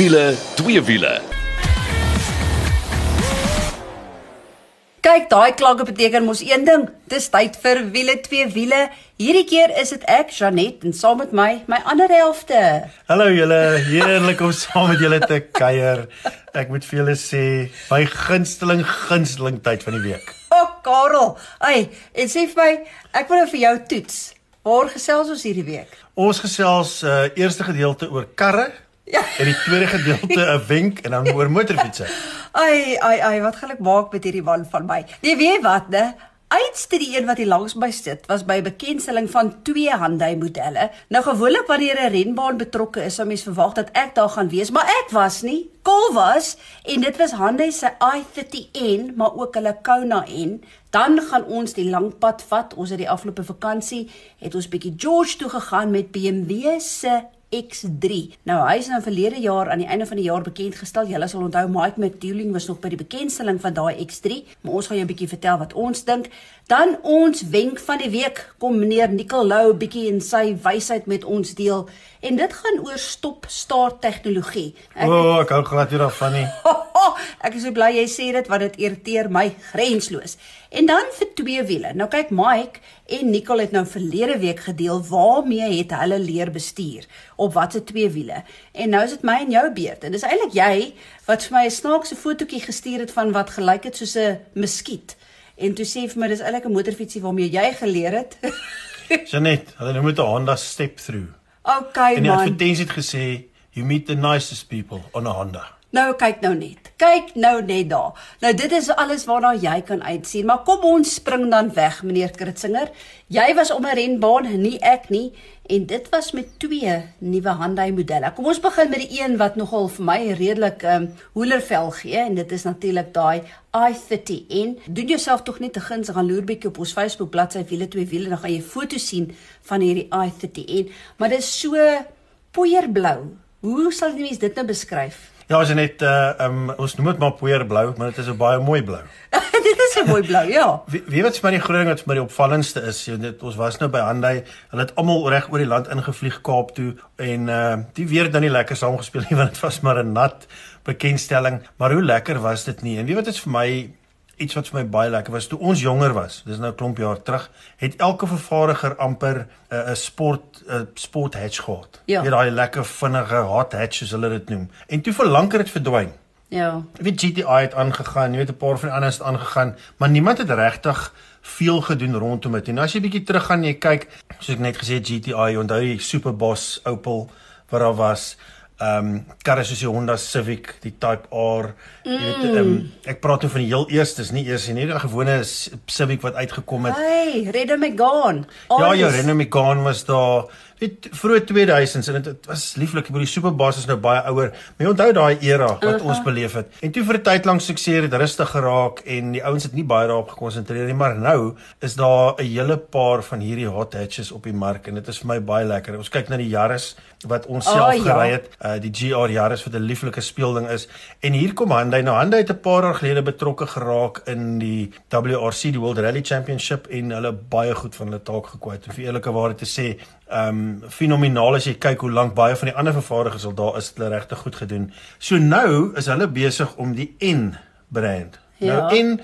Wiele, twee wiele. Kyk, daai klanke beteken mos een ding. Dis tyd vir wiele twee wiele. Hierdie keer is dit ek, Janet, en saam met my, my ander helfte. Hallo julle, heerlik om saam met julle te kuier. Ek moet vir julle sê, my gunsteling gunsteling tyd van die week. O, oh, Karel. Ai, en sê vir my, ek wil nou vir jou toets. Waar gesels ons hierdie week? Ons gesels uh eerste gedeelte oor karre. Ja. En die tweede gedeelte 'n wenk en dan oor motorfietsse. Ai, ai, ai, wat gaan ek maak met hierdie man van my? Nee, weet wat, né? Uitste die een wat hier langs my sit was by bekendstelling van twee Hyundai modelle. Nou gewoonlik wanneer 'n renbaan betrokke is, sou mens verwag dat ek daar gaan wees, maar ek was nie. Kol was en dit was Hyundai se i30N, maar ook hulle Kona N. Dan gaan ons die lang pad vat. Ons het die afgelope vakansie het ons bietjie George toe gegaan met BMW se X3. Nou hy is nou verlede jaar aan die einde van die jaar bekend gestel. Julle sal onthou Mike McDouling was nog by die bekendstelling van daai X3, maar ons gaan jou 'n bietjie vertel wat ons dink. Dan ons wenk van die week kom meneer Nicolou bietjie in sy wysheid met ons deel en dit gaan oor stop-start tegnologie. O, oh, ek hou glad hier daarvan nie. ek is so bly jy sê dit want dit irriteer my grensloos. En dan vir twee wiele. Nou kyk Mike en Nicole het nou verlede week gedeel waarmee het hulle leer bestuur op watse twee wiele. En nou is dit my en jou beurt. En dis eintlik jy wat vir my 'n snaakse fotootjie gestuur het van wat gelyk het soos 'n muskiet. En toe sê vir my dis eintlik 'n motorfietsie waarmee jy geleer het. Janet, hulle noem dit 'n Honda Step Through. Okay en man. En die advertensie het gesê you meet the nicest people on a Honda. Nou kyk nou net. Kyk nou net daar. Nou dit is alles waarna jy kan uitsien, maar kom ons spring dan weg meneer Kritzinger. Jy was om 'n renbaan, nie ek nie, en dit was met twee nuwe Hyundai modelle. Kom ons begin met die een wat nogal vir my redelik ehm um, hoelervel gee en dit is natuurlik daai i30N. Doen jouself tog net te guns gaan loer bietjie op ons Facebook bladsy wiele twee wiele dan gaan jy foto's sien van hierdie i30N, maar dit is so poeierblou. Hoe sal die mens dit nou beskryf? Ja, as jy net uh um ons noem dit maar poeierblou, maar dit is 'n baie mooi blou. dit is 'n mooi blou, ja. Wie, wie wat vir my die groot ding wat vir my die opvallendste is, jy weet ons was nou by Hyundai, hulle het almal reg oor die land ingevlieg Kaap toe en uh die weer dan nie lekker saamgespeel nie want dit was maar 'n nat bekendstelling, maar hoe lekker was dit nie? En wie wat is vir my iets wat vir my baie lekker was toe ons jonger was. Dis nou 'n klomp jaar terug, het elke vervaardiger amper 'n uh, 'n sport 'n uh, sport hatch gehad. Ja. Jy daai lekker vinnige hot hatch soos hulle dit noem. En toe verlanker dit verdwyn. Ja. Weet GTI het aangegaan, jy weet 'n paar van die ander het aangegaan, maar niemand het regtig veel gedoen rondom dit. En as jy bietjie terug gaan en jy kyk, soos ek net gesê het GTI, onthou die Superboss Opel wat daar was ehm um, karre soos die Honda Civic, die Type R, mm. jy weet ehm um, ek praat nou van die heel eerstes, nie eers nie, die gewone Civic wat uitgekom het. Hey, Renault Megane. Ja, ja, Renault Megane was daar weet vroeg 2000s en dit was lieflik by die Superbas is nou baie ouer. Maar jy onthou daai era wat uh -huh. ons beleef het. En toe vir 'n tyd lank sukses het rustig geraak en die ouens het nie baie daarop gekonsentreer nie, maar nou is daar 'n hele paar van hierdie hot hatches op die mark en dit is vir my baie lekker. Ons kyk na die Yaris wat ons self oh, ja. gery het, uh, die GR Yaris wat 'n lieflike speelding is. En hier kom Hyundai. Nou Hyundai het 'n paar jaar gelede betrokke geraak in die WRC, die World Rally Championship en hulle baie goed van hulle taak gekwyt. En vir eerlike waarheid te sê, ehm um, fenomenaal as jy kyk hoe lank baie van die ander vervaardigers al daar is, hulle regtig goed gedoen. So nou is hulle besig om die N brand. Nou, ja. Nou N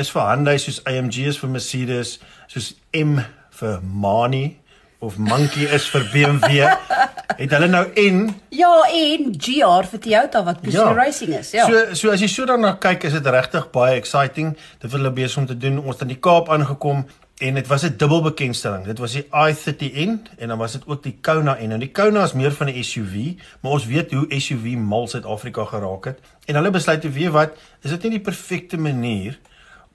is vir Hyundai soos AMG is vir Mercedes, soos M vir Mani of Monkey is vir BMW. het hulle nou N Ja, en GR vir Toyota wat Peugeot ja. Racing is. Ja. So so as jy so daarna kyk, is dit regtig baie exciting. Dit wil hulle besig om te doen. Ons het in die Kaap aangekom en dit was 'n dubbel bekendstelling. Dit was die i30N en dan was dit ook die Kona N. Nou die Kona is meer van 'n SUV, maar ons weet hoe SUV mal Suid-Afrika geraak het. En hulle besluit te weet wat, is dit nie die perfekte manier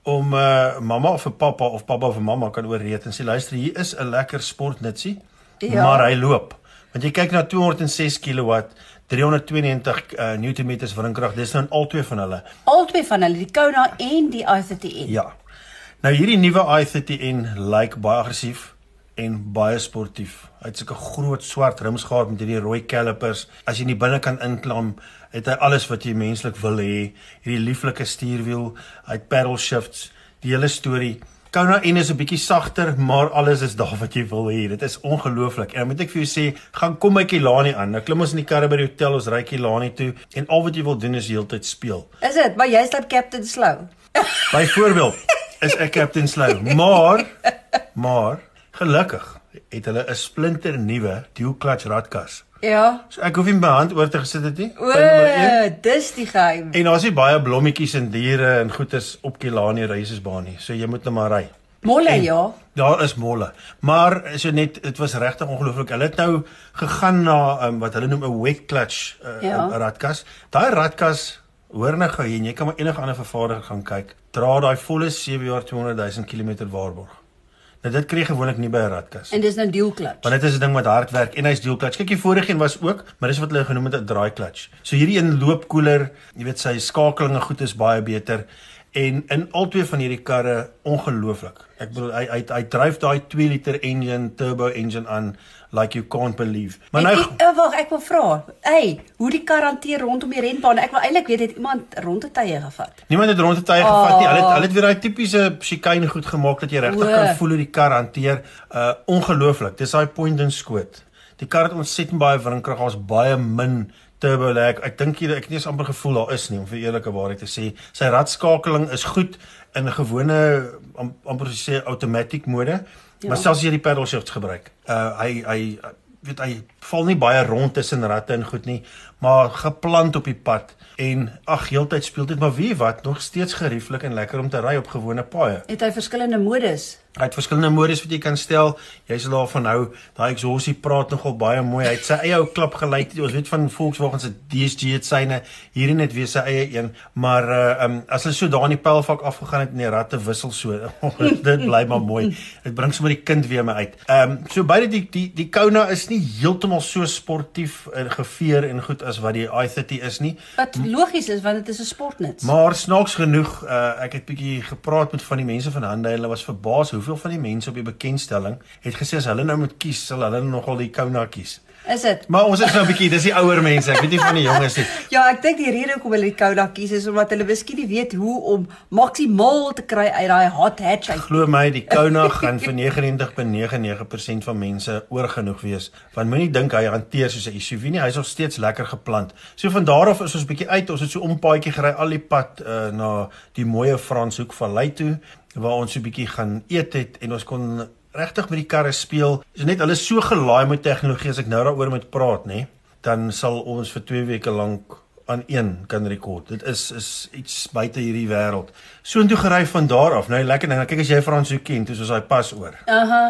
om uh, mamma of pappa of pappa of mamma kan oorreed en sê luister, hier is 'n lekker sportnutsie, ja. maar hy loop. Want jy kyk na 206 kW 392 uh, Newtonmeters wrinkrag. Dis nou al twee van hulle. Al twee van hulle, die Kona en die i30N. Ja. Nou hierdie nuwe i30N lyk baie aggressief en baie sportief. Hy het sulke groot swart rims gehad met hierdie rooi calipers. As jy in die binnekant inklim, het hy alles wat jy menslik wil hê. Hierdie lieflike stuurwiel, hy het paddle shifts, die hele storie. Kona N is 'n bietjie sagter, maar alles is daar wat jy wil hê. Dit is ongelooflik. En moet ek vir jou sê, gaan kom by Kilani aan. Nou klim ons in die karre by die hotel, ons ry Kilani toe en al wat jy wil doen is heeltyd speel. Is dit? Maar jy's dan Captain Slow. Byvoorbeeld is ek Captain Slow, maar maar gelukkig het hulle 'n splinter nuwe dual clutch radkas. Ja. So ek hoef nie my hand oor te gesit het nie. O, dis die geheim. En daar's nie baie blommetjies en diere en goeters op Kilani reisesbaan nie. So jy moet nou maar ry. Molle En- ja. Daar is molle. Maar so net dit was regtig ongelooflik. Hulle het nou gegaan na um, wat hulle noem 'n wet clutch uh, Ja. radkas. Daai radkas hoor nou gou hier en jy kan maar enige ander vervaardiger gaan kyk. Dra daai volle 7 jaar 200 000 km waarborg. Nou dit kry gewoonlik nie by 'n radkas. En dis nou dual clutch. Want dit is 'n ding wat hard werk en hy's dual clutch. Kyk, die vorige een was ook, maar dis wat hulle genoem het 'n draai clutch. So hierdie een loop koeler, jy weet sy skakelinge goed is baie beter en in al twee van hierdie karre ongelooflik. Ek bedoel hy hy hy dryf daai 2 liter engine, turbo engine aan like you can't believe. Maar nou ek, ek, uh, wag, ek wil vra. Hey, hoe die kar hanteer rondom die renbaan? Ek wil eintlik weet het iemand rondetye gevat. niemand het rondte tye gevat nie. Hulle het Oh. hulle het weer daai tipiese chicane goed gemaak dat jy regtig kan voel hoe die kar hanteer. Uh ongelooflik. Dis daai point and skoot. Die kar het ontsettend baie wrinkrag, daar's baie min turbo lag. Ek dink jy ek het nie eens amper gevoel daar is nie om vir eerlike waarheid te sê. Sy radskakeling is goed in 'n gewone am, amper sê outomatic mode, ja. maar selfs as jy die paddle shifts gebruik. Uh hy hy weet hy val nie baie rond tussen ratte en goed nie, maar geplant op die pad en ag heeltyd speel dit maar wie wat nog steeds gerieflik en lekker om te ry op gewone paaie. Het hy verskillende modes? Hy het verskillende modes wat jy kan stel. Jy sal daarvan hou. Daai exhausie praat nogal baie mooi. Hy het sy eie ou klap gelyk. Ons weet van Volkswagen se DSG het syne hierdie net weer sy eie een, maar uh um as hulle so daar in die pylvak afgegaan het en die ratte wissel so. dit bly maar mooi. Dit bring sommer die kind weer my uit. Um so beide die die die Kona is nie heeltemal so sportief en geveer en goed as wat die i30 is nie. Wat logies is want dit is 'n sportnuts. Maar snaaks genoeg, uh, ek het bietjie gepraat met van die mense van Hyundai. Hulle was verbaas hoeveel van die mense op die bekendstelling het gesê as hulle nou moet kies, sal hulle nogal die Kona kies. Is dit? Maar ons is nou 'n bietjie, dis die ouer mense. Ek weet nie van die jonges nie. Ja, ek dink die rede hoekom hulle die Koda kies is omdat hulle miskien nie weet hoe om maksimaal te kry uit daai hot hatch uit. Glo my, die Kona gaan vir 99.99% van mense oorgenoeg wees. Want moenie dink hy hanteer soos 'n SUV nie, hy's nog steeds lekker geplant. So van daar af is ons bietjie uit. Ons het so om paadjie gery al die pad uh, na die mooi Franshoek Vallei toe waar ons so bietjie gaan eet het en ons kon regtig met die karre speel. Dis net hulle so gelaai met tegnologie as ek nou daaroor moet praat, nê, dan sal ons vir 2 weke lank aan een kan rekord. Dit is is iets buite hierdie wêreld. Soontoe gery van daar af. Nou lekker ding, kyk as jy Franshoek ken, toe soos daai pas oor. Aha.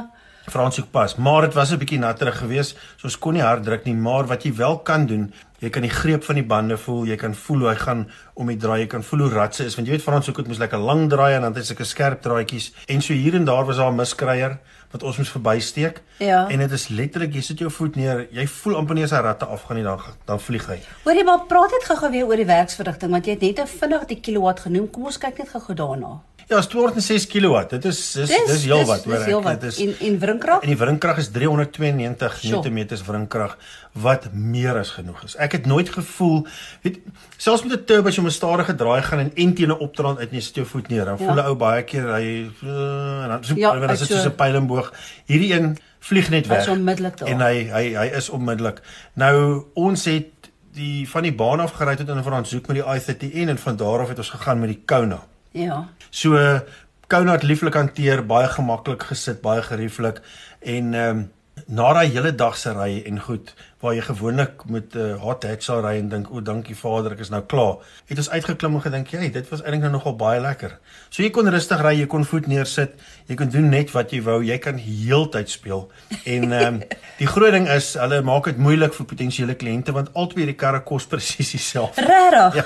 Franshoek pas, maar dit was 'n bietjie natterig geweest, so ons kon nie hard druk nie, maar wat jy wel kan doen, jy kan die greep van die bande voel, jy kan voel hoe hy gaan om die draai, jy kan voel hoe ratse is, want jy weet Franshoek het mos lekker lang draai en dan het hy sulke skerp draaitjies en so hier en daar was daar 'n miskryer wat ons moes verbysteek. Ja. En dit is letterlik jy sit jou voet neer, jy voel amper nie as hy ratte afgaan nie, dan dan vlieg hy. Hoorie maar praat net gou-gou weer oor die werksverrigting want jy het net 'n vinnig die kilowatt genoem. Kom ons kyk net gou-gou daarna. Ja, is 206 kW. Dit is dis dis heelwat, hoor Dis heelwat. Dit is En en wrinkrag? En die wrinkrag is 392 Sjoe. Nm wrinkrag wat meer as genoeg is. Ek het nooit gevoel, weet selfs met 'n turbo as jy om 'n stadige draai gaan en en teen 'n opdraand uit en sit jou voet neer, dan Ja. voel 'n ou baie keer hy uh, en dan so Ja, ja, dan is dit soos so- 'n pylenboog. Hierdie een vlieg net weg. En hy hy hy is onmiddellik. Nou ons het die van die baan af gery tot in Franshoek met die i30N en van daar af het ons gegaan met die Kona. Ja. So het lieflik hanteer, baie gemaklik gesit, baie gerieflik en ehm um, na daai hele dag se ry en goed waar jy gewoonlik met 'n uh, hot hatch sal ry en dink o, dankie Vader, ek is nou klaar. Het ons uitgeklim en gedink, "Jy, dit was eintlik nou nogal baie lekker." So jy kon rustig ry, jy kon voet neersit, jy kon doen net wat jy wou, jy kan heeltyd speel. En ehm um, die groot ding is, hulle maak dit moeilik vir potensiële kliënte want albei die karre kos presies dieselfde. Regtig? Ja.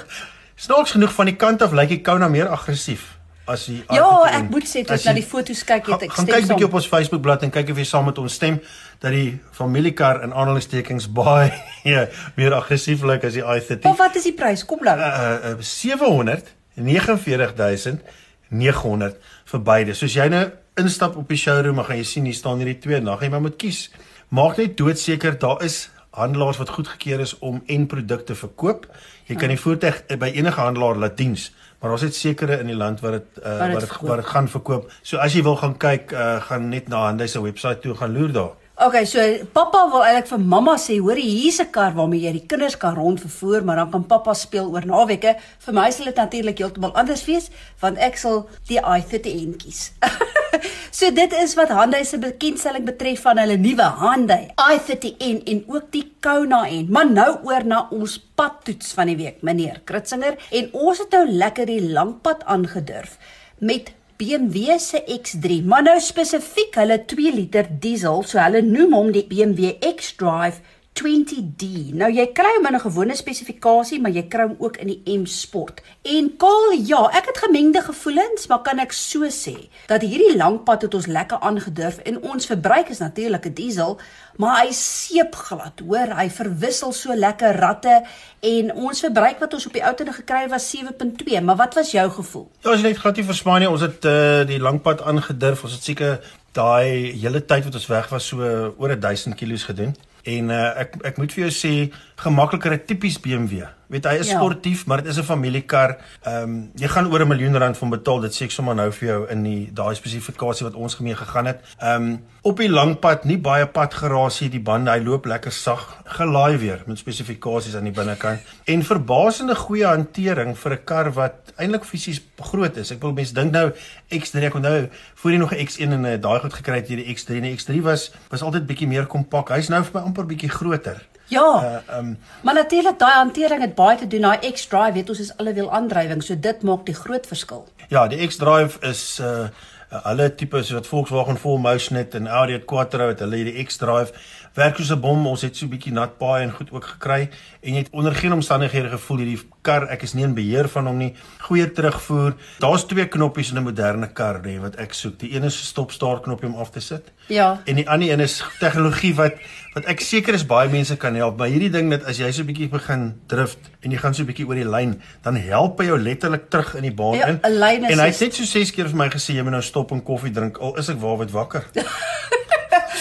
Snaaks genoeg van die kant af lyk die Kona meer aggressief as die Ja, R51. ek moet sê As ek na jy- die foto's kyk het ek Gaan stem kyk bietjie op ons Facebookblad en kyk of jy saam met ons stem dat die familiekar in aanhalingstekens baie ja, meer aggressief lyk as die i30. Maar wat is die prys? Kom nou. Uh, uh 749900 vir beide. Soos jy nou instap op die showroom, gaan jy sien hier staan hierdie twee, gaan jy maar moet kies. Maak net doodseker daar is handelaars wat goedgekeur is om en produkte verkoop. Jy kan die voertuig by enige handelaar laat diens, maar ons het sekere in die land wat dit uh, wat dit wat dit gaan verkoop. So as jy wil gaan kyk, uh, gaan net na Hyundai se webwerf toe gaan loer daar. Okay, so pappa wil eintlik vir mamma sê, hoor hier's 'n kar waarmee jy die kinders kan rondvervoer, maar dan kan pappa speel oor naweke. Vir my sal dit natuurlik heeltemal anders wees, want ek sal die i30 kies. so dit is wat Hyundai se bekendstelling betref van hulle nuwe Hyundai i30N en ook die Kona N. Maar nou oor na ons padtoets van die week, meneer Kritzinger, en ons het nou lekker die lang pad aangedurf met BMW se X3, maar nou spesifiek hulle 2 liter diesel, so hulle noem hom die BMW X-Drive 20D. Nou jy kry hom in 'n gewone spesifikasie, maar jy kry hom ook in die M Sport. En Kaal, ja, ek het gemengde gevoelens, maar kan ek so sê dat hierdie lang pad het ons lekker aangedurf en ons verbruik is natuurlik 'n diesel, maar hy seep glad, hoor, hy verwissel so lekker ratte en ons verbruik wat ons op die ou tene gekry was 7.2, maar wat was jou gevoel? Ja, as jy net glad nie verstaan nie, ons het uh, die lang pad aangedurf, ons het seker daai hele tyd wat ons weg was so oor 1000 km gedoen. En uh, ek ek moet vir jou sê gemakliker 'n tipies BMW. Weet hy is ja. sportief, maar dit is 'n familiekar. Ehm um, jy gaan oor 'n miljoen rand van betaal. Dit sê ek sommer nou vir jou in die daai spesifikasie wat ons gemeen gegaan het. Ehm um, op die lang pad, nie baie padgerasie, die bande, hy loop lekker sag, gelaai weer met spesifikasies aan die binnekant en verbasende goeie hantering vir 'n kar wat eintlik fisies groot is. Ek wil mense dink nou X3 ek onthou voor jy nog 'n X1 en eh, daai goed gekry het hier die X3 en die X3 was was altyd bietjie meer kompak. Hy's nou vir my amper bietjie groter. Ja. Uh, um, maar natuurlik daai hantering het baie te doen. Daai X-Drive, weet ons is allewiel aandrywing, so dit maak die groot verskil. Ja, die X-Drive is uh alle tipe so wat Volkswagen Full Motion het en Audi Quattro het hulle hierdie X-Drive werk soos 'n bom. Ons het so 'n bietjie nat paai en goed ook gekry en jy het onder geen omstandighede gevoel hierdie kar ek is nie in beheer van hom nie. Goeie terugvoer. Daar's twee knoppies in 'n moderne kar nê wat ek soek. Die een is 'n stop-start knoppie om af te sit. Ja. En die ander een is tegnologie wat wat ek seker is baie mense kan help. Maar hierdie ding net as jy so 'n bietjie begin drift en jy gaan so 'n bietjie oor die lyn, dan help hy jou letterlik terug in die baan ja, in. En hy het net so 6 keer vir my gesê jy moet nou stop en koffie drink al is ek waarwyd wakker.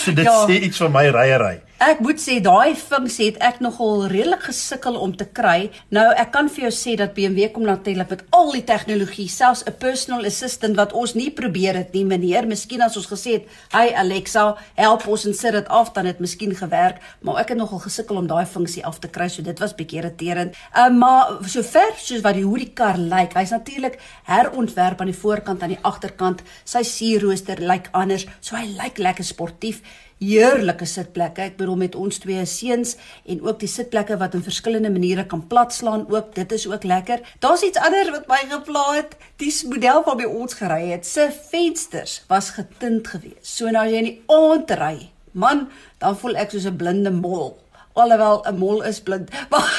so dit ja. sê iets van my ryery. Ek moet sê daai funksie het ek nogal redelik gesukkel om te kry. Nou ek kan vir jou sê dat BMW kom natuurlik met al die tegnologie, selfs 'n personal assistant wat ons nie probeer het nie, meneer. Miskien as ons gesê het, "Hey Alexa, help ons en sit dit af," dan het miskien gewerk, maar ek het nogal gesukkel om daai funksie af te kry, so dit was bietjie irriterend. Ehm uh, maar sover soos wat die hoe die kar lyk, hy's natuurlik herontwerp aan die voorkant en aan die agterkant. Sy sierrooster lyk anders, so hy lyk lekker sportief heerlike sitplekke. Ek bedoel met ons twee seuns en ook die sitplekke wat in verskillende maniere kan platslaan ook. Dit is ook lekker. Daar's iets anders wat my gepla het. Die model waarby ons gery het, se vensters was getint geweest. So nou as jy in die aand ry, man, dan voel ek soos 'n blinde mol. Alhoewel 'n mol is blind. Maar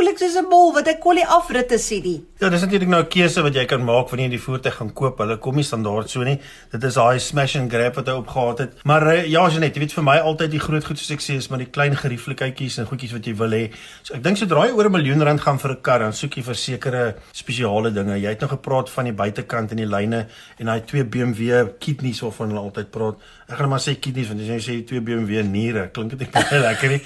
voel ek soos 'n mol wat ek kon nie afritte sien nie. Ja, dis natuurlik nou 'n keuse wat jy kan maak wanneer jy die voertuig gaan koop. Hulle kom nie standaard so nie. Dit is daai smash and grab wat hy opgehaat het. Maar uh, ja, Janet, jy weet vir my altyd die groot goed soos ek sê is maar die klein gerieflikheidjies en goedjies wat jy wil hê. So ek dink sodra jy oor 'n miljoen rand gaan vir 'n kar, dan soek jy vir sekere spesiale dinge. Jy het nou gepraat van die buitekant en die lyne en daai twee BMW kidneys waarvan hulle altyd praat. Ek gaan maar sê kidneys want jy sê twee BMW niere, klink dit baie lekker nie.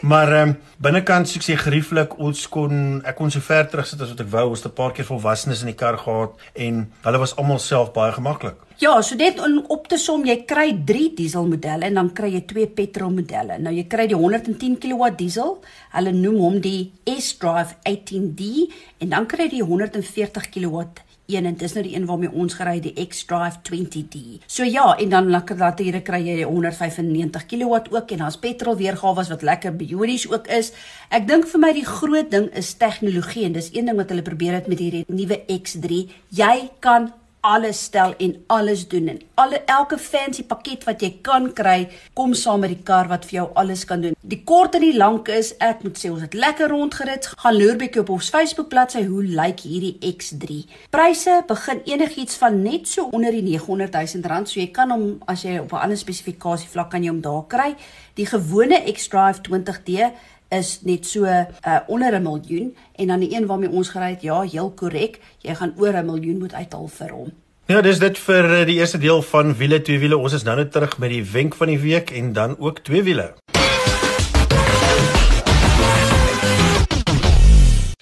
Maar ehm um, binnekant soek jy gerieflik ons kon ek kon so ver terug sit as wat ek wou. Ons het 'n paar keer volwassenes in die kar gehad en hulle was almal self baie gemaklik. Ja, so dit op te som, jy kry 3 diesel modelle en dan kry jy 2 petrol modelle. Nou jy kry die 110 kW diesel. Hulle noem hom die S-Drive 18D en dan kry jy die 140 kW een en dis nou die een waarmee ons gery die X-Drive 20D. So ja, en dan lekker latere kry jy 195 kW ook en daar's petrol weergawe wat lekker biodies ook is. Ek dink vir my die groot ding is tegnologie en dis een ding wat hulle probeer het met hierdie nuwe X3. Jy kan alles stel en alles doen en alle elke fancy pakket wat jy kan kry, kom saam met die kar wat vir jou alles kan doen. Die kort en die lank is, ek moet sê ons het lekker rondgerit. Gaan loer bietjie op ons Facebook bladsy hoe lyk hierdie X3. Pryse begin enigiets van net so onder die 900 000 rand, so jy kan hom as jy op 'n ander spesifikasie vlak kan jy hom daar kry. Die gewone X-Drive 20D is net so uh, onder 'n miljoen en dan die een waarmee ons gery het, ja, heel korrek, jy gaan oor 'n miljoen moet uithaal vir hom. Ja, dis dit vir eh, die eerste deel van wiele twee wiele. Ons is nou net terug met die wenk van die week en dan ook twee wiele.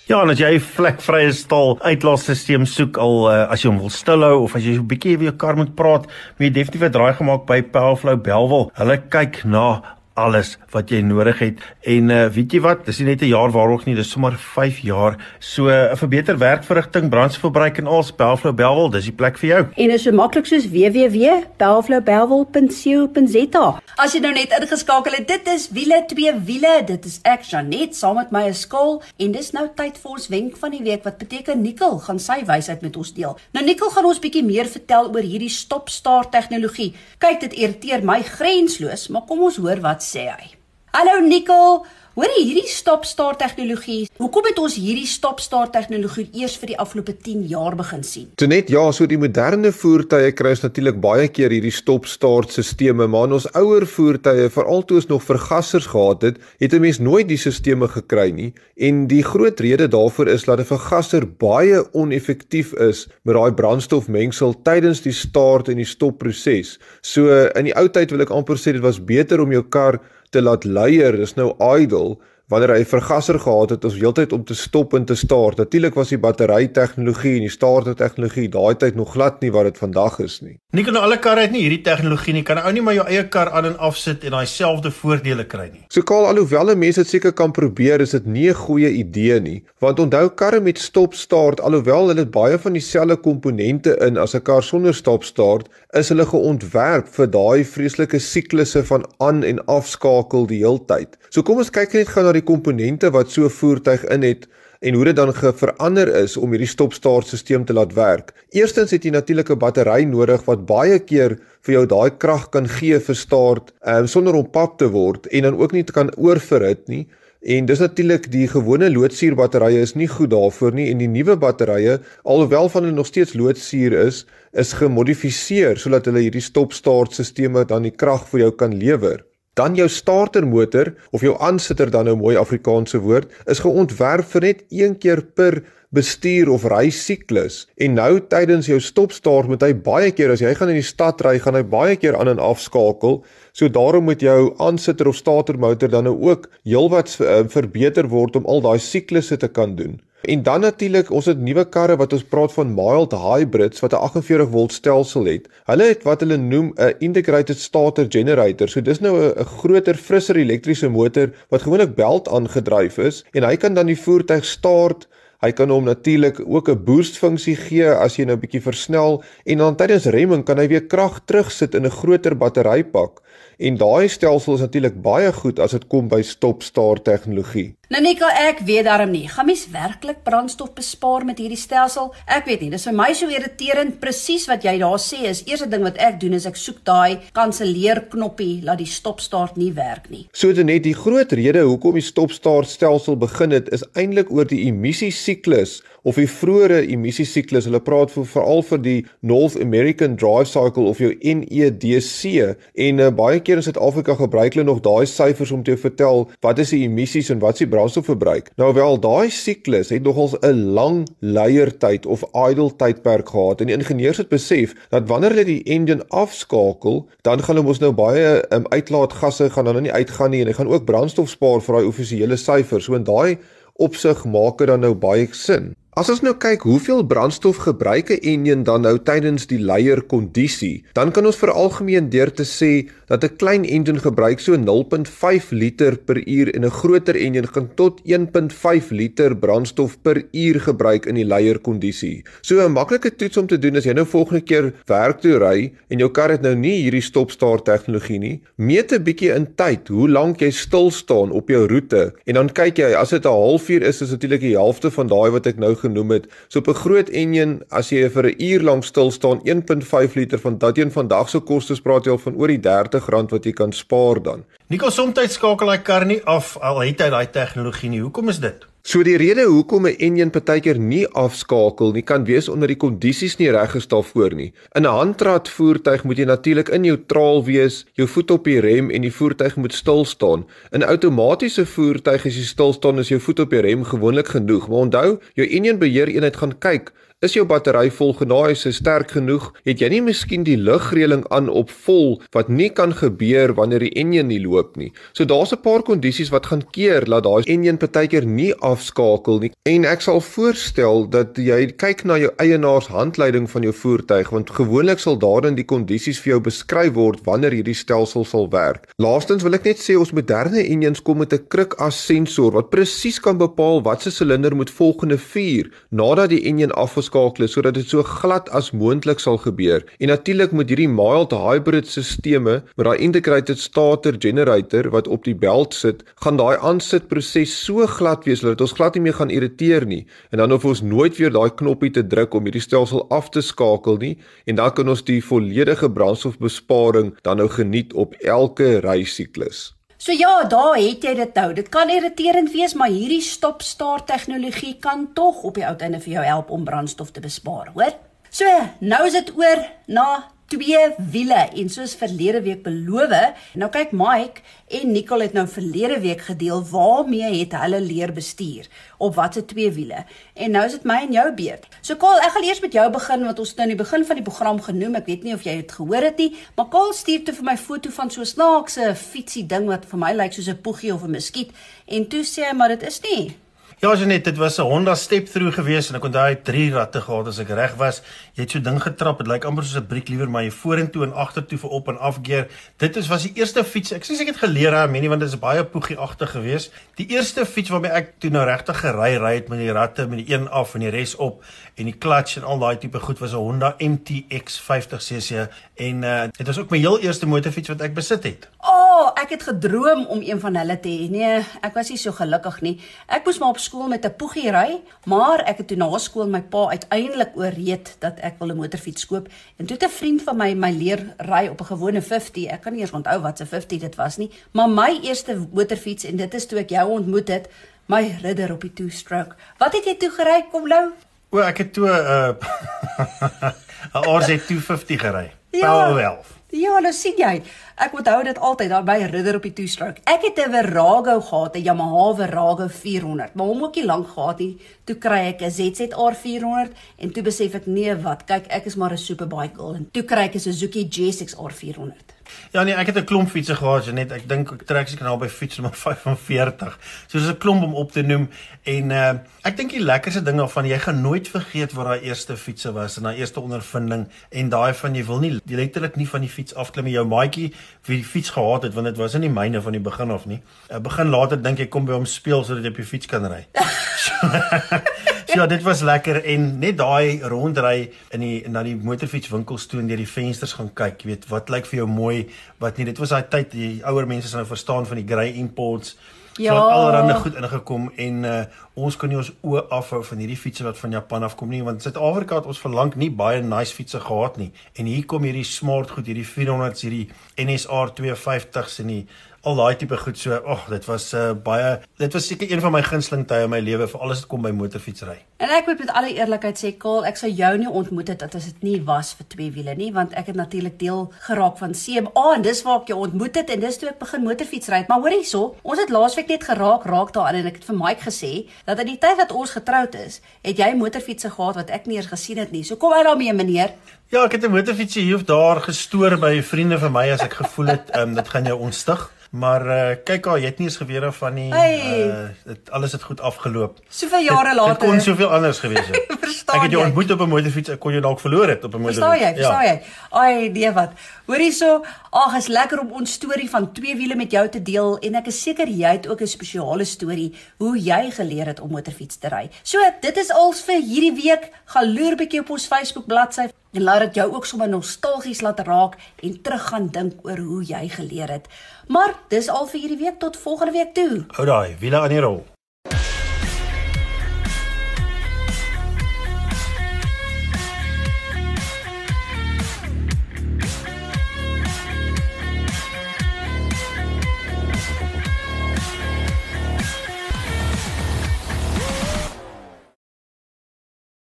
Ja, en as jy 'n vlekvrye staal uitlaatstelsel soek al uh, as jy hom wil stilhou of as jy so 'n bietjie oor jou kar moet praat, moet jy definitief 'n draai gemaak by Powerflow Belwel. Hulle kyk na alles wat jy nodig het. En uh, weet jy wat, dis nie net 'n jaar waarog nie, dis sommer 5 jaar. So 'n uh, vir beter werkverrigting, brandstofverbruik en alles, Belflow Belwel, dis die plek vir jou. En is so maklik soos www.belflowbelwel.co.za. As jy nou net ingeskakel het, dit is wiele twee wiele. Dit is ek Janet saam met my skool en dis nou tyd vir ons wenk van die week wat beteken Nikkel gaan sy wysheid met ons deel. Nou Nikkel gaan ons bietjie meer vertel oor hierdie stop-start tegnologie. Kyk, dit irriteer my grensloos, maar kom ons hoor wat sê hy. Hallo Nicole, Hoor jy hierdie stop-start tegnologie? Hoekom het ons hierdie stop-start tegnologie eers vir die afgelope 10 jaar begin sien? Toe net ja, so die moderne voertuie kry ons natuurlik baie keer hierdie stop-start stelsels, maar ons ouer voertuie, veral toe ons nog vergassers gehad het, het 'n mens nooit die stelsels gekry nie. En die groot rede daarvoor is dat 'n vergasser baie oneffektief is met daai brandstofmengsel tydens die start en die stopproses. So in die ou tyd wil ek amper sê dit was beter om jou kar te laat leier, dis nou idle wanneer hy vergasser gehad het, ons heeltyd om te stop en te start. Natuurlik was die battery tegnologie en die starter tegnologie daai tyd nog glad nie wat dit vandag is nie. Nie kan alle karre het nie hierdie tegnologie nie. Kan ou nie maar jou eie kar aan en af sit en daai selfde voordele kry nie. So kaal alhoewel mense dit seker kan probeer, is dit nie 'n goeie idee nie. Want onthou karre met stop start, alhoewel hulle baie van dieselfde komponente in as 'n kar sonder stop start, is hulle geontwerp vir daai vreeslike siklusse van aan en afskakel die heeltyd. So kom ons kyk net gou na die komponente wat so 'n voertuig in het en hoe dit dan verander is om hierdie stop-start-stelsel te laat werk. Eerstens het jy natuurlik 'n battery nodig wat baie keer vir jou daai krag kan gee vir start um, sonder om pap te word en dan ook nie te kan oorverhit nie. En dis natuurlik die gewone loodsuurbatterye is nie goed daarvoor nie en die nuwe batterye alhoewel van hulle nog steeds loodsuur is, is gemodifiseer sodat hulle hierdie stop-start-stelsels dan die krag vir jou kan lewer. Dan jou startermotor of jou aansitter dan nou mooi Afrikaanse woord is geontwerp vir net een keer per bestuur of ry siklus. En nou tydens jou stopstart moet hy baie keer as jy gaan in die stad ry, gaan hy baie keer aan en afskakel. So daarom moet jou aansitter of startermotor dan nou ook heelwat uh, verbeter word om al daai siklusse te kan doen. En dan natuurlik, ons het nuwe karre wat ons praat van mild hybrids wat 'n 48 volt stelsel het. Hulle het wat hulle noem 'n integrated starter generator. So dis nou 'n groter, frisser elektriese motor wat gewoonlik belt aangedryf is en hy kan dan die voertuig start. Hy kan hom natuurlik ook 'n boost funksie gee as jy nou bietjie versnel en dan tydens remming kan hy weer krag terugsit in 'n groter batterypak. En daai stelsel is natuurlik baie goed as dit kom by stop-start tegnologie. Nou Nika, ek weet daarom nie. Gaan mens werklik brandstof bespaar met hierdie stelsel? Ek weet nie. Dis vir my so irriterend. Presies wat jy daar sê is eerste ding wat ek doen is ek soek daai kanselleer knoppie laat die stop-start nie werk nie. So dit net die groot rede hoekom die stop-start stelsel begin het is eintlik oor die emissie siklus of die vroeëre emissie siklus. Hulle praat vir veral vir die North American Drive Cycle of jou NEDC en uh, baie keer in Suid-Afrika gebruik hulle nog daai syfers om te vertel wat is die emissies en wat is brandstofverbruik. Nou wel, daai siklus het nogals 'n lang leiertyd of idle tydperk gehad en die ingenieurs het besef dat wanneer hulle die engine afskakel, dan gaan hulle mos nou baie um, uitlaatgasse gaan dan nou nie uitgaan nie en hy gaan ook brandstof spaar vir daai offisiële syfers. So in daai opsig maak dit dan nou baie sin. As ons nou kyk hoeveel brandstof gebruik 'n enjin dan nou tydens die leier kondisie, dan kan ons vir algemeen deur te sê dat 'n klein enjin gebruik so 0.5 liter per uur en 'n groter enjin kan tot 1.5 liter brandstof per uur gebruik in die leier kondisie. So 'n maklike toets om te doen as jy nou volgende keer werk toe ry en jou kar het nou nie hierdie stop-start tegnologie nie, meet 'n bietjie in tyd hoe lank jy stil staan op jou roete en dan kyk jy as dit 'n halfuur is, is natuurlik die helfte van daai wat ek nou genoem het. So op 'n groot enjin as jy vir 'n uur lank stil staan 1.5 liter van dat een vandag se kostes praat jy al van oor die R30 wat jy kan spaar dan. Nikos soms skakel hy kar nie af al het hy daai tegnologie nie. Hoekom is dit? So die rede hoekom 'n enjin partykeer nie afskakel nie kan wees omdat die kondisies nie reg is daarvoor nie. In 'n handrat voertuig moet jy natuurlik in neutraal wees, jou voet op die rem en die voertuig moet stil staan. In 'n outomatiese voertuig as jy stil staan is jou voet op die rem gewoonlik genoeg. Maar onthou, jou enjin beheer eenheid gaan kyk Is jou battery volgenaai, is hy sterk genoeg? Het jy nie miskien die lugreëling aan op vol wat nie kan gebeur wanneer die enjin nie loop nie. So daar's 'n paar kondisies wat gaan keer dat daai enjin partykeer nie afskakel nie. En ek sal voorstel dat jy kyk na jou eienaars handleiding van jou voertuig want gewoonlik sal daarin die kondisies vir jou beskryf word wanneer hierdie stelsel sal werk. Laastens wil ek net sê ons moderne enjins kom met 'n kruk as sensor wat presies kan bepaal watse silinder moet volgende vuur nadat die enjin afgeskakel is sodat dit so glad as moontlik sal gebeur. En natuurlik moet hierdie mild hybrid stelsels met daai integrated starter generator wat op die belt sit, gaan daai aansitproses so glad wees dat ons glad nie meer gaan irriteer nie en dan hoef ons nooit weer daai knoppie te druk om hierdie stelsel af te skakel nie en dan kan ons die volledige brandstofbesparing dan nou geniet op elke reisiklus. So ja, daar het jy dit nou. Dit kan irriterend wees, maar hierdie stop-start tegnologie kan tog op die ou einde vir jou help om brandstof te bespaar, hoor? So, nou is dit oor na twee wiele en soos verlede week beloof, nou kyk Mike en Nicole het nou verlede week gedeel waarmee het hulle leer bestuur op watse twee wiele. En nou is dit my en jou beurt. So Kol, ek gaan eers met jou begin want ons het nou in die begin van die program genoem. Ek weet nie of jy dit gehoor het nie, maar Kol stuur toe vir my foto van so 'n snaakse fietsie ding wat vir my lyk soos 'n poegie of 'n muskiet en toe sê hy maar dit is nie. Ja, Janet, dit was 'n Honda step through geweest en ek onthou hy het drie ratte gehad as ek reg was. Jy het so ding getrap, dit lyk amper soos 'n briek liewer maar jy vorentoe en agtertoe vir op en af gear. Dit is was die eerste fiets. Ek sê ek het geleer aan menie want dit is baie poegieagtig geweest. Die eerste fiets waarmee ek toe nou regtig gery ry het met die ratte met die een af en die res op en die clutch en al daai tipe goed was 'n Honda MTX 50cc en uh, dit was ook my heel eerste motorfiets wat ek besit het. Oh, ek het gedroom om een van hulle te hê. Nee, ek was nie so gelukkig nie. Ek moes maar op skool met 'n poegie ry, maar ek het toe na skool my pa uiteindelik ooreed dat ek wil 'n motorfiets koop en toe het 'n vriend van my my leer ry op 'n gewone 50. Ek kan nie eens onthou wat se 50 dit was nie, maar my eerste motorfiets en dit is toe ek jou ontmoet het, my ridder op die two-stroke. Wat het jy toe gery, kom Lou? O, ek het toe 'n uh, 'n RZ 250 gery. Ja. Power 11. Ja, nou sien jy. Ek onthou dit altyd daar by Ridder op die two-stroke. Ek het 'n Verago gehad, 'n Yamaha Verago 400, maar hom ook nie lank gehad nie. Toe kry ek 'n ZZR 400 en toe besef ek nee, wat? Kyk, ek is maar 'n superbike girl en toe kry ek 'n Suzuki GSX-R 400. Ja nee, ek het 'n klomp fietsse gehad, Janet. Ek dink ek trek seker nou by fiets nommer 45. So dis 'n klomp om op te noem en uh ek dink die lekkerste ding daarvan, jy gaan nooit vergeet wat daai eerste fietsse was en daai eerste ondervinding en daai van jy wil nie letterlik nie van die fiets afklim nie. Jou maatjie wie die fiets gehad het want dit was in die myne van die begin af nie. Uh, begin later dink ek kom by hom speel sodat jy op die fiets kan ry. so, ja, dit was lekker en net daai rondry in die na die motorfietswinkels toe en deur die vensters gaan kyk, jy weet, wat lyk vir jou mooi wat nie. Dit was daai tyd die ouer mense sou nou verstaan van die grey imports. Ja. so allerhande goed ingekom en uh, ons kon nie ons oë afhou van hierdie fietsse wat van Japan af kom nie want Suid-Afrika het ons verlang nie baie nice fietsse gehad nie en hier kom hierdie smart goed hierdie 400s hierdie NSR 250s en die al daai tipe goed so. Ag, oh, dit was uh, baie dit was seker een van my gunsteling tye in my lewe vir alles wat kom by motorfietsry. En ek moet met alle eerlikheid sê, Kaal, ek sou jou nie ontmoet het as dit nie was vir twee wiele nie, want ek het natuurlik deel geraak van CMA oh, en dis waar ek jou ontmoet het en dis toe ek begin motorfietsry. Maar hoor hierso, ons het laasweek net geraak raak daarin en ek het vir Mike gesê dat in die tyd wat ons getroud is, het jy motorfietsse gehad wat ek nie eens gesien het nie. So kom uit daarmee, meneer. Ja, ek het 'n motorfietsie hier of daar gestoor by vriende van my as ek gevoel het, ehm um, dit gaan jou ontstig. Maar uh, kyk al, jy het nie eens geweet of van nie hey. uh, dit alles het goed afgeloop. Soveel jare later. Dit kon soveel anders gewees het. ek het jou ontmoet op 'n motorfiets, ek kon jou dalk verloor het op 'n motorfiets. Verstaan jy? Verstaan ja. jy? Ai, nee wat. Hoor hierso, ag, is lekker om ons storie van twee wiele met jou te deel en ek is seker jy het ook 'n spesiale storie hoe jy geleer het om motorfiets te ry. So, dit is als vir hierdie week. Gaan loer bietjie op ons Facebook bladsy en laat dit jou ook sommer nostalgies laat raak en terug gaan dink oor hoe jy geleer het. Maar dis al vir hierdie week tot volgende week toe. Hou daai wiele aan die rol.